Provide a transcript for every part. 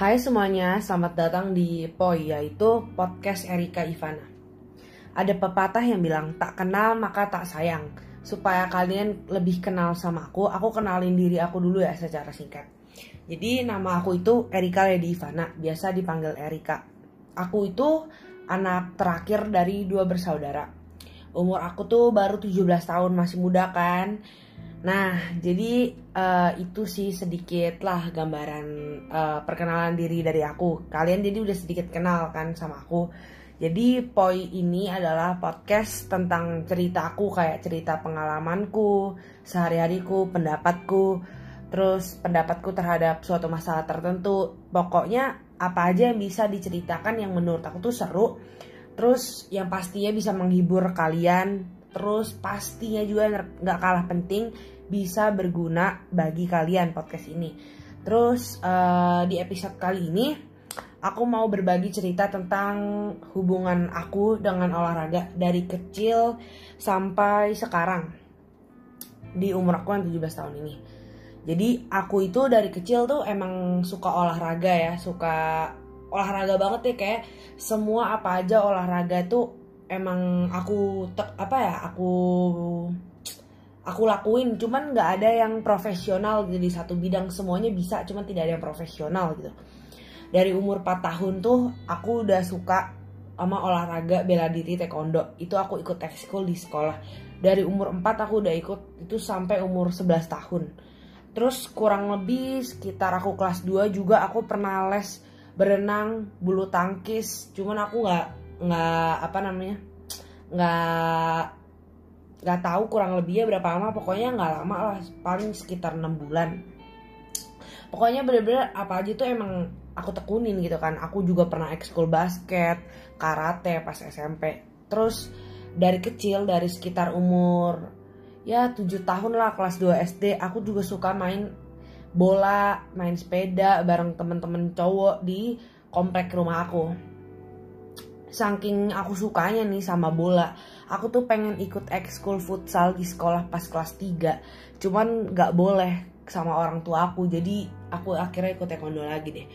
Hai semuanya, selamat datang di POI yaitu podcast Erika Ivana. Ada pepatah yang bilang tak kenal maka tak sayang. Supaya kalian lebih kenal sama aku, aku kenalin diri aku dulu ya secara singkat. Jadi nama aku itu Erika Lady Ivana, biasa dipanggil Erika. Aku itu anak terakhir dari dua bersaudara. Umur aku tuh baru 17 tahun, masih muda kan Nah, jadi uh, itu sih sedikit lah gambaran uh, perkenalan diri dari aku. Kalian jadi udah sedikit kenal kan sama aku. Jadi poi ini adalah podcast tentang cerita aku kayak cerita pengalamanku, sehari-hariku, pendapatku, terus pendapatku terhadap suatu masalah tertentu. Pokoknya apa aja yang bisa diceritakan yang menurut aku tuh seru. Terus yang pastinya bisa menghibur kalian, terus pastinya juga nggak kalah penting bisa berguna bagi kalian podcast ini. Terus uh, di episode kali ini aku mau berbagi cerita tentang hubungan aku dengan olahraga dari kecil sampai sekarang di umur aku yang 17 tahun ini. Jadi aku itu dari kecil tuh emang suka olahraga ya, suka olahraga banget ya kayak semua apa aja olahraga tuh emang aku te, apa ya aku aku lakuin. Cuman nggak ada yang profesional gitu di satu bidang. Semuanya bisa cuman tidak ada yang profesional gitu. Dari umur 4 tahun tuh aku udah suka sama olahraga bela diri taekwondo. Itu aku ikut ekskul di sekolah. Dari umur 4 aku udah ikut itu sampai umur 11 tahun. Terus kurang lebih sekitar aku kelas 2 juga aku pernah les berenang bulu tangkis. Cuman aku nggak nggak apa namanya nggak nggak tahu kurang lebihnya berapa lama pokoknya nggak lama lah paling sekitar enam bulan. Pokoknya bener-bener apa aja tuh emang aku tekunin gitu kan. Aku juga pernah ekskul basket karate pas SMP terus dari kecil dari sekitar umur ya 7 tahun lah kelas 2 SD aku juga suka main bola main sepeda bareng temen-temen cowok di komplek rumah aku saking aku sukanya nih sama bola aku tuh pengen ikut ekskul futsal di sekolah pas kelas 3 cuman gak boleh sama orang tua aku jadi aku akhirnya ikut taekwondo lagi deh.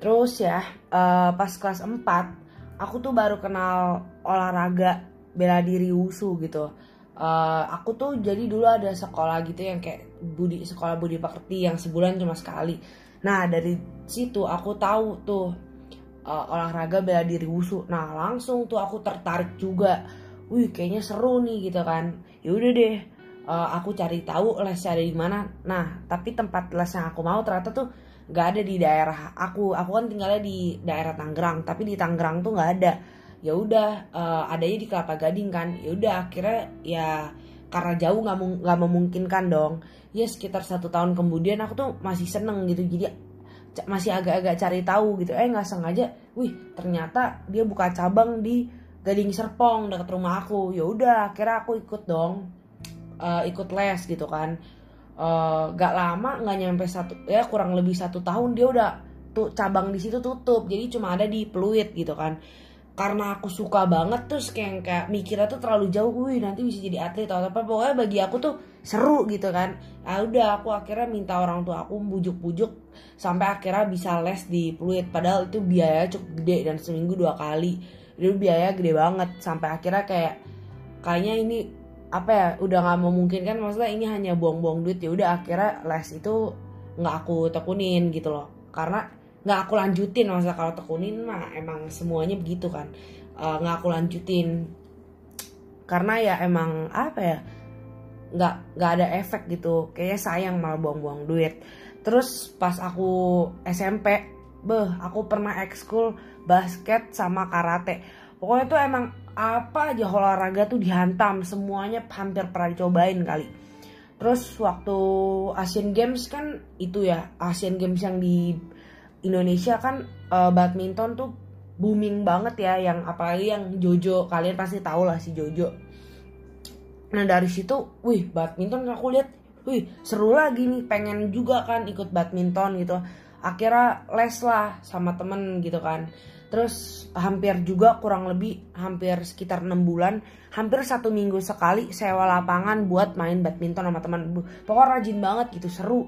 Terus ya uh, pas kelas 4 aku tuh baru kenal olahraga bela diri wusu gitu. Uh, aku tuh jadi dulu ada sekolah gitu yang kayak budi sekolah budi pekerti yang sebulan cuma sekali. Nah dari situ aku tahu tuh uh, olahraga bela diri wusu. Nah langsung tuh aku tertarik juga. Wih kayaknya seru nih gitu kan. Yaudah deh uh, aku cari tahu les ada di mana. Nah tapi tempat les yang aku mau ternyata tuh nggak ada di daerah aku. Aku kan tinggalnya di daerah Tangerang tapi di Tangerang tuh nggak ada. Ya udah uh, adanya di Kelapa Gading kan. Ya udah akhirnya ya karena jauh nggak nggak memungkinkan dong. Ya sekitar satu tahun kemudian aku tuh masih seneng gitu. Jadi masih agak-agak cari tahu gitu. Eh nggak sengaja. Wih ternyata dia buka cabang di Gading Serpong dekat rumah aku. Ya udah akhirnya aku ikut dong. Uh, ikut les gitu kan. Uh, gak lama nggak nyampe satu ya kurang lebih satu tahun dia udah tuh cabang di situ tutup. Jadi cuma ada di Pluit gitu kan. Karena aku suka banget terus kayak kayak mikirnya tuh terlalu jauh. Wih nanti bisa jadi atlet atau apa. Pokoknya bagi aku tuh seru gitu kan. Ah udah aku akhirnya minta orang tua aku bujuk-bujuk sampai akhirnya bisa les di Pluit padahal itu biaya cukup gede dan seminggu dua kali. Itu biaya gede banget. Sampai akhirnya kayak kayaknya ini apa ya udah nggak memungkinkan. Maksudnya ini hanya buang-buang duit. Ya udah akhirnya les itu nggak aku tekunin gitu loh. Karena nggak aku lanjutin. Masa kalau tekunin mah emang semuanya begitu kan. Eh, nggak uh, aku lanjutin. Karena ya emang apa ya nggak nggak ada efek gitu. Kayaknya sayang malah buang-buang duit terus pas aku SMP beh aku pernah ekskul basket sama karate. Pokoknya tuh emang apa aja olahraga tuh dihantam semuanya hampir pernah dicobain kali. Terus waktu Asian Games kan itu ya Asian Games yang di Indonesia kan uh, badminton tuh booming banget ya yang apalagi yang Jojo kalian pasti tahu lah si Jojo. Nah dari situ wih badminton aku lihat wih seru lagi nih pengen juga kan ikut badminton gitu. Akhirnya les lah sama temen gitu kan. Terus hampir juga kurang lebih hampir sekitar enam bulan hampir satu minggu sekali sewa lapangan buat main badminton sama teman pokoknya rajin banget gitu seru.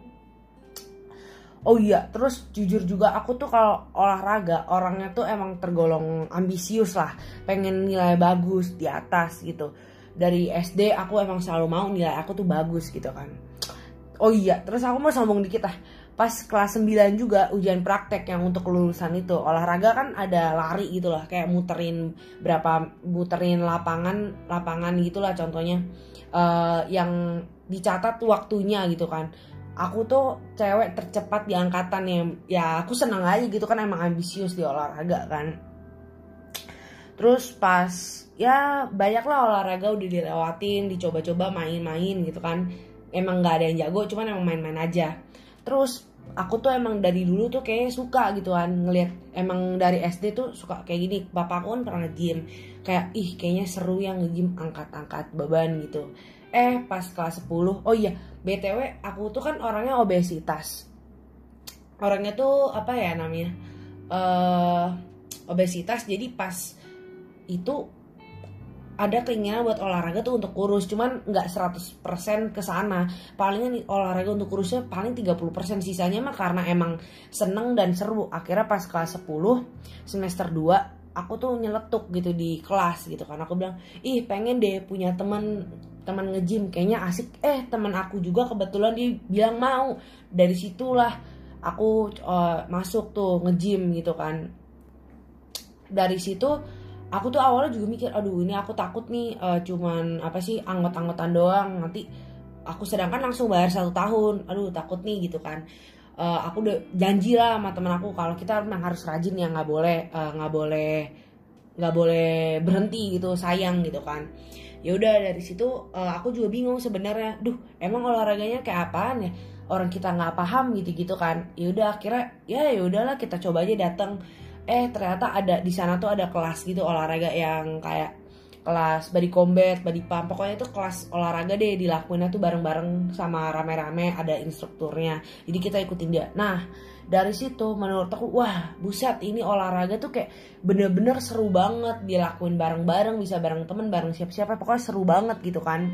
Oh iya terus jujur juga aku tuh kalau olahraga orangnya tuh emang tergolong ambisius lah pengen nilai bagus di atas gitu dari SD aku emang selalu mau nilai aku tuh bagus gitu kan. Oh iya terus aku mau sombong dikit lah. Pas kelas 9 juga ujian praktek yang untuk kelulusan itu. Olahraga kan ada lari gitu lah kayak muterin berapa muterin lapangan lapangan gitulah contohnya. Uh, yang dicatat waktunya gitu kan. Aku tuh cewek tercepat di angkatan yang ya aku seneng aja gitu kan emang ambisius di olahraga kan terus pas ya banyak lah olahraga udah dilewatin dicoba-coba main-main gitu kan. Emang nggak ada yang jago cuman emang main-main aja. Terus aku tuh emang dari dulu tuh kayak suka gitu kan ngelihat emang dari SD tuh suka kayak gini. Bapak aku kan pernah nge-gym. Kayak ih kayaknya seru yang nge-gym angkat-angkat beban gitu. Eh pas kelas 10 oh iya btw aku tuh kan orangnya obesitas. Orangnya tuh apa ya namanya? Uh, obesitas jadi pas itu ada keinginan buat olahraga tuh untuk kurus. Cuman nggak 100% ke sana. Palingan olahraga untuk kurusnya paling 30% sisanya mah karena emang seneng dan seru. Akhirnya pas kelas 10 semester 2 aku tuh nyeletuk gitu di kelas gitu kan. Aku bilang ih pengen deh punya teman teman ngejim kayaknya asik. Eh teman aku juga kebetulan dia bilang mau. Dari situlah aku uh, masuk tuh ngejim gitu kan. Dari situ aku tuh awalnya juga mikir aduh ini aku takut nih uh, cuman apa sih anggot-anggotan doang. Nanti aku sedangkan langsung bayar satu tahun. Aduh takut nih gitu kan. Uh, aku udah janji lah sama temen aku kalau kita memang harus rajin ya nggak boleh nggak uh, boleh nggak boleh berhenti gitu sayang gitu kan. Ya udah dari situ uh, aku juga bingung sebenarnya duh emang olahraganya kayak apaan ya? Orang kita nggak paham gitu gitu kan. Ya udah akhirnya ya ya udahlah kita coba aja datang eh ternyata ada di sana tuh ada kelas gitu olahraga yang kayak kelas body combat, body pump, pokoknya itu kelas olahraga deh dilakuinnya tuh bareng-bareng sama rame-rame ada instrukturnya. Jadi kita ikutin dia. Nah, dari situ menurut aku wah buset ini olahraga tuh kayak bener-bener seru banget dilakuin bareng-bareng bisa bareng temen bareng siapa-siapa pokoknya seru banget gitu kan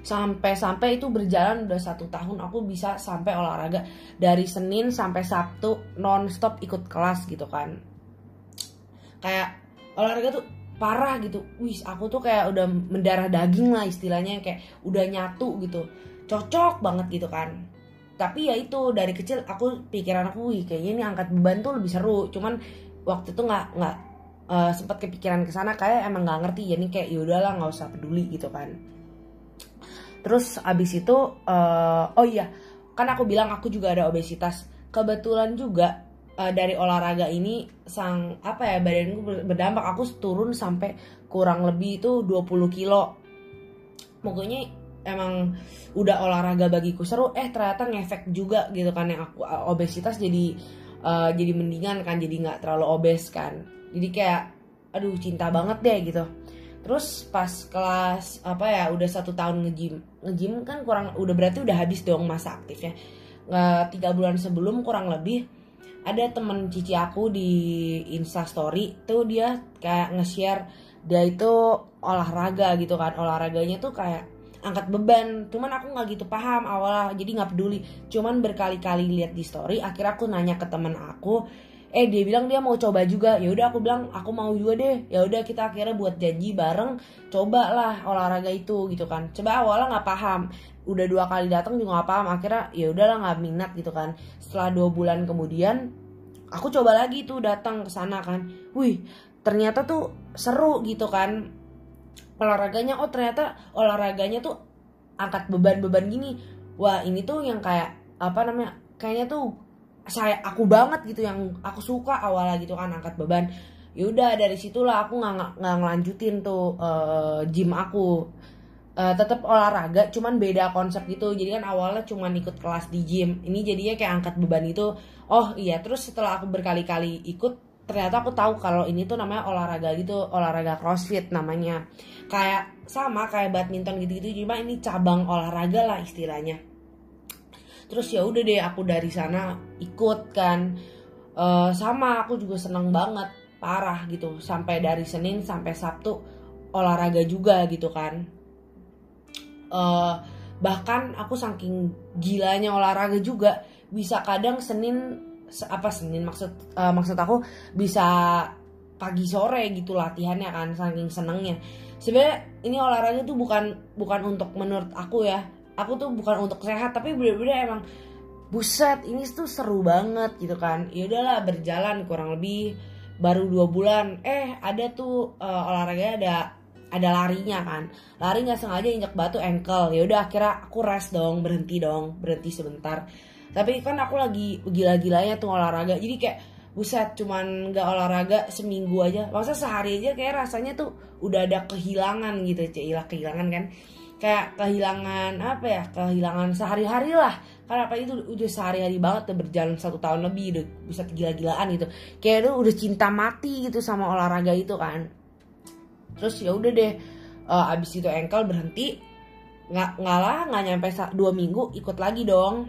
sampai-sampai itu berjalan udah satu tahun aku bisa sampai olahraga. Dari Senin sampai Sabtu non-stop ikut kelas gitu kan. Kayak olahraga tuh parah gitu. Wis aku tuh kayak udah mendarah daging lah istilahnya kayak udah nyatu gitu. Cocok banget gitu kan. Tapi ya itu dari kecil aku pikiran aku wih kayaknya ini angkat beban tuh lebih seru. Cuman waktu itu nggak nggak uh, sempat kepikiran ke sana kayak emang nggak ngerti. Jadi kayak yaudahlah nggak usah peduli gitu kan terus abis itu uh, oh iya kan aku bilang aku juga ada obesitas. Kebetulan juga uh, dari olahraga ini sang apa ya badanku berdampak. Aku turun sampai kurang lebih itu 20 kilo. Pokoknya emang udah olahraga bagiku seru. Eh ternyata ngefek juga gitu kan yang aku obesitas jadi uh, jadi mendingan kan jadi nggak terlalu obes kan. Jadi kayak aduh cinta banget deh gitu terus pas kelas apa ya udah satu tahun ngejim ngejim kan kurang udah berarti udah habis dong masa aktifnya. Tiga bulan sebelum kurang lebih ada temen cici aku di instastory tuh dia kayak nge-share dia itu olahraga gitu kan. Olahraganya tuh kayak angkat beban. Cuman aku nggak gitu paham awalnya jadi nggak peduli. Cuman berkali-kali lihat di story akhirnya aku nanya ke temen aku eh dia bilang dia mau coba juga. Ya udah aku bilang aku mau juga deh. Ya udah kita akhirnya buat janji bareng coba lah olahraga itu gitu kan. Coba awalnya nggak paham. Udah dua kali datang juga nggak paham. Akhirnya ya udahlah nggak minat gitu kan. Setelah dua bulan kemudian aku coba lagi tuh datang ke sana kan. Wih ternyata tuh seru gitu kan. Olahraganya oh ternyata olahraganya tuh angkat beban-beban gini. Wah ini tuh yang kayak apa namanya kayaknya tuh saya aku banget gitu yang aku suka awalnya gitu kan angkat beban. Yaudah dari situlah aku nggak nggak ngelanjutin tuh uh, gym aku. Uh, tetap olahraga cuman beda konsep gitu. Jadi kan awalnya cuman ikut kelas di gym. Ini jadinya kayak angkat beban itu oh iya. Terus setelah aku berkali-kali ikut ternyata aku tahu kalau ini tuh namanya olahraga gitu olahraga crossfit namanya. Kayak sama kayak badminton gitu-gitu cuma ini cabang olahraga lah istilahnya terus ya udah deh aku dari sana ikut kan. Uh, sama aku juga seneng banget parah gitu. Sampai dari Senin sampai Sabtu olahraga juga gitu kan. Uh, bahkan aku saking gilanya olahraga juga bisa kadang senin apa senin maksud uh, maksud aku bisa pagi sore gitu latihannya kan saking senengnya. Sebenarnya ini olahraga tuh bukan bukan untuk menurut aku ya aku tuh bukan untuk sehat tapi bener-bener emang buset ini tuh seru banget gitu kan. Ya udahlah berjalan kurang lebih baru dua bulan. Eh ada tuh uh, olahraga ada ada larinya kan. Lari nggak sengaja injak batu ankle. Ya udah akhirnya aku rest dong berhenti dong berhenti sebentar. Tapi kan aku lagi gila-gilanya tuh olahraga jadi kayak buset cuman nggak olahraga seminggu aja. Masa sehari aja kayak rasanya tuh udah ada kehilangan gitu cila kehilangan kan kayak kehilangan apa ya kehilangan sehari-hari lah. Karena apa itu udah sehari-hari banget tuh berjalan satu tahun lebih udah bisa gila-gilaan gitu. Kayak itu udah cinta mati gitu sama olahraga itu kan. Terus ya udah deh uh, abis itu ankle berhenti. Nggak nggak lah nggak nyampe dua minggu ikut lagi dong.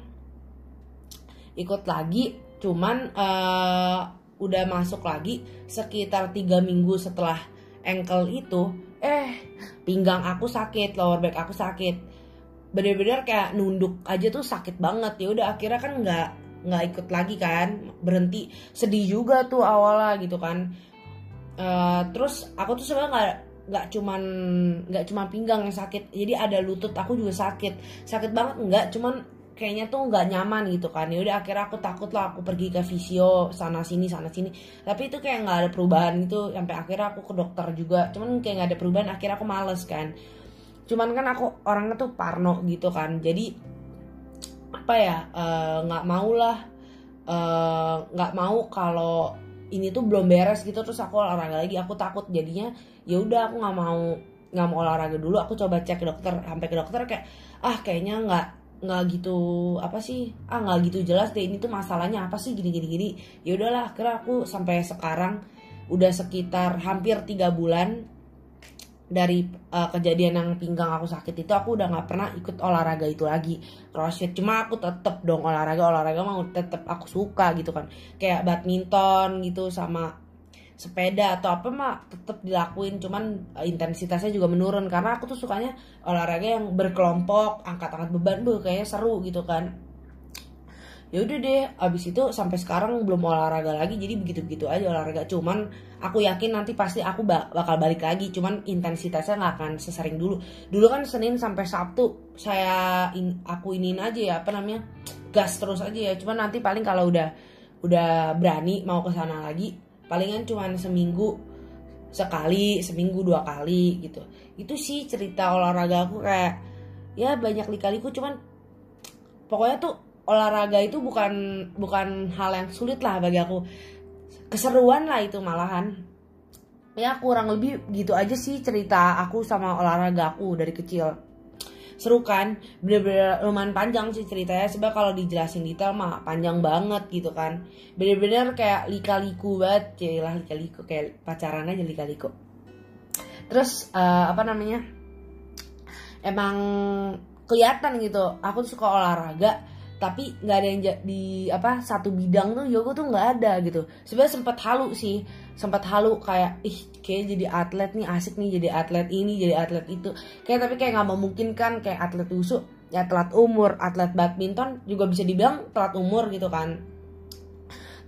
Ikut lagi cuman uh, udah masuk lagi sekitar tiga minggu setelah ankle itu eh pinggang aku sakit lower back aku sakit. Bener-bener kayak nunduk aja tuh sakit banget. Ya udah akhirnya kan nggak nggak ikut lagi kan. Berhenti. Sedih juga tuh awalnya gitu kan. Uh, terus aku tuh sebenarnya nggak nggak cuman nggak cuman pinggang yang sakit. Jadi ada lutut aku juga sakit. Sakit banget nggak. Cuman kayaknya tuh nggak nyaman gitu kan. Ya udah akhirnya aku takut lah aku pergi ke visio sana sini sana sini. Tapi itu kayak nggak ada perubahan gitu. Sampai akhirnya aku ke dokter juga. Cuman kayak nggak ada perubahan akhirnya aku males kan. Cuman kan aku orangnya tuh parno gitu kan. Jadi apa ya eh, nggak uh, mau lah eh, nggak uh, mau kalau ini tuh belum beres gitu. Terus aku olahraga lagi aku takut jadinya ya udah aku nggak mau nggak mau olahraga dulu. Aku coba cek ke dokter sampai ke dokter kayak ah kayaknya nggak nggak gitu apa sih ah nggak gitu jelas deh ini tuh masalahnya apa sih gini gini gini. Ya udahlah kira aku sampai sekarang udah sekitar hampir tiga bulan dari uh, kejadian yang pinggang aku sakit itu aku udah nggak pernah ikut olahraga itu lagi. Crossfit cuma aku tetep dong olahraga olahraga mau tetep aku suka gitu kan. Kayak badminton gitu sama sepeda atau apa mah tetap dilakuin. Cuman uh, intensitasnya juga menurun. Karena aku tuh sukanya olahraga yang berkelompok angkat-angkat beban bu kayaknya seru gitu kan. Ya udah deh abis itu sampai sekarang belum olahraga lagi. Jadi begitu begitu aja olahraga. Cuman aku yakin nanti pasti aku bakal balik lagi. Cuman intensitasnya nggak akan sesering dulu. Dulu kan senin sampai sabtu saya in, aku inin aja ya apa namanya gas terus aja ya. Cuman nanti paling kalau udah udah berani mau ke sana lagi palingan cuma seminggu sekali seminggu dua kali gitu. Itu sih cerita olahraga aku kayak ya banyak likaliku cuman pokoknya tuh olahraga itu bukan bukan hal yang sulit lah bagi aku. Keseruan lah itu malahan. Ya kurang lebih gitu aja sih cerita aku sama olahraga aku dari kecil seru kan? Bener-bener lumayan panjang sih ceritanya. Sebab kalau dijelasin detail mah panjang banget gitu kan. Bener-bener kayak lika-liku banget. Lah lika-liku kayak pacaran aja lika-liku. Terus uh, apa namanya? Emang kelihatan gitu. Aku suka olahraga tapi nggak ada yang di apa satu bidang tuh yoga tuh nggak ada gitu. Sebenarnya sempat halu sih. Sempat halu kayak ih kayak jadi atlet nih asik nih jadi atlet ini jadi atlet itu. Kayak tapi kayak nggak memungkinkan kayak atlet usu ya telat umur. Atlet badminton juga bisa dibilang telat umur gitu kan.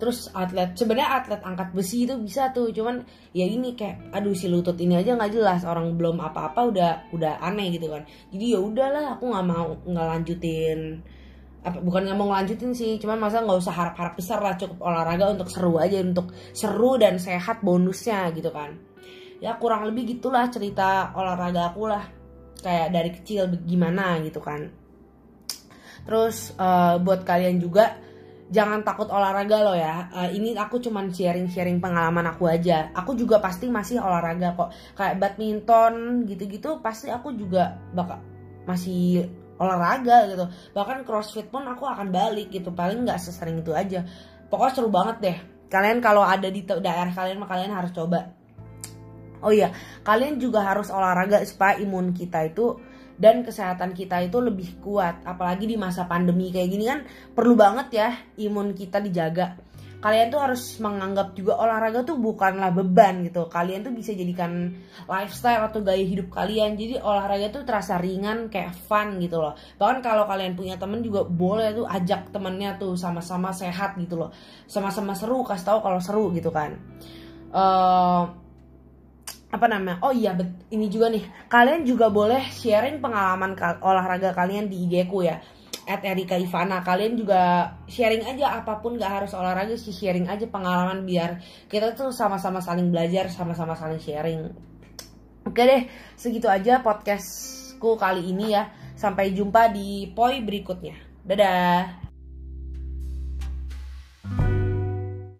Terus atlet sebenarnya atlet angkat besi itu bisa tuh. Cuman ya ini kayak aduh si lutut ini aja nggak jelas. Orang belum apa-apa udah udah aneh gitu kan. Jadi ya udahlah aku nggak mau nggak lanjutin apa bukan nggak mau ngelanjutin sih cuman masa nggak usah harap-harap besar lah cukup olahraga untuk seru aja untuk seru dan sehat bonusnya gitu kan. Ya kurang lebih gitulah cerita olahraga aku lah kayak dari kecil gimana gitu kan. Terus uh, buat kalian juga jangan takut olahraga loh ya. Uh, ini aku cuman sharing-sharing pengalaman aku aja. Aku juga pasti masih olahraga kok. Kayak badminton gitu-gitu pasti aku juga bakal masih olahraga gitu. Bahkan crossfit pun aku akan balik gitu. Paling nggak sesering itu aja. Pokoknya seru banget deh. Kalian kalau ada di daerah kalian mah kalian harus coba. Oh iya kalian juga harus olahraga supaya imun kita itu dan kesehatan kita itu lebih kuat. Apalagi di masa pandemi kayak gini kan perlu banget ya imun kita dijaga kalian tuh harus menganggap juga olahraga tuh bukanlah beban gitu. Kalian tuh bisa jadikan lifestyle atau gaya hidup kalian. Jadi olahraga tuh terasa ringan kayak fun gitu loh. Bahkan kalau kalian punya temen juga boleh tuh ajak temennya tuh sama-sama sehat gitu loh. Sama-sama seru kasih tahu kalau seru gitu kan. Uh, apa namanya? Oh iya ini juga nih. Kalian juga boleh sharing pengalaman olahraga kalian di IG ku ya at Erika Ivana kalian juga sharing aja apa pun gak harus olahraga sih sharing aja pengalaman biar kita tuh sama-sama saling belajar sama-sama saling sharing. Oke deh segitu aja podcastku kali ini ya. Sampai jumpa di poi berikutnya. Dadah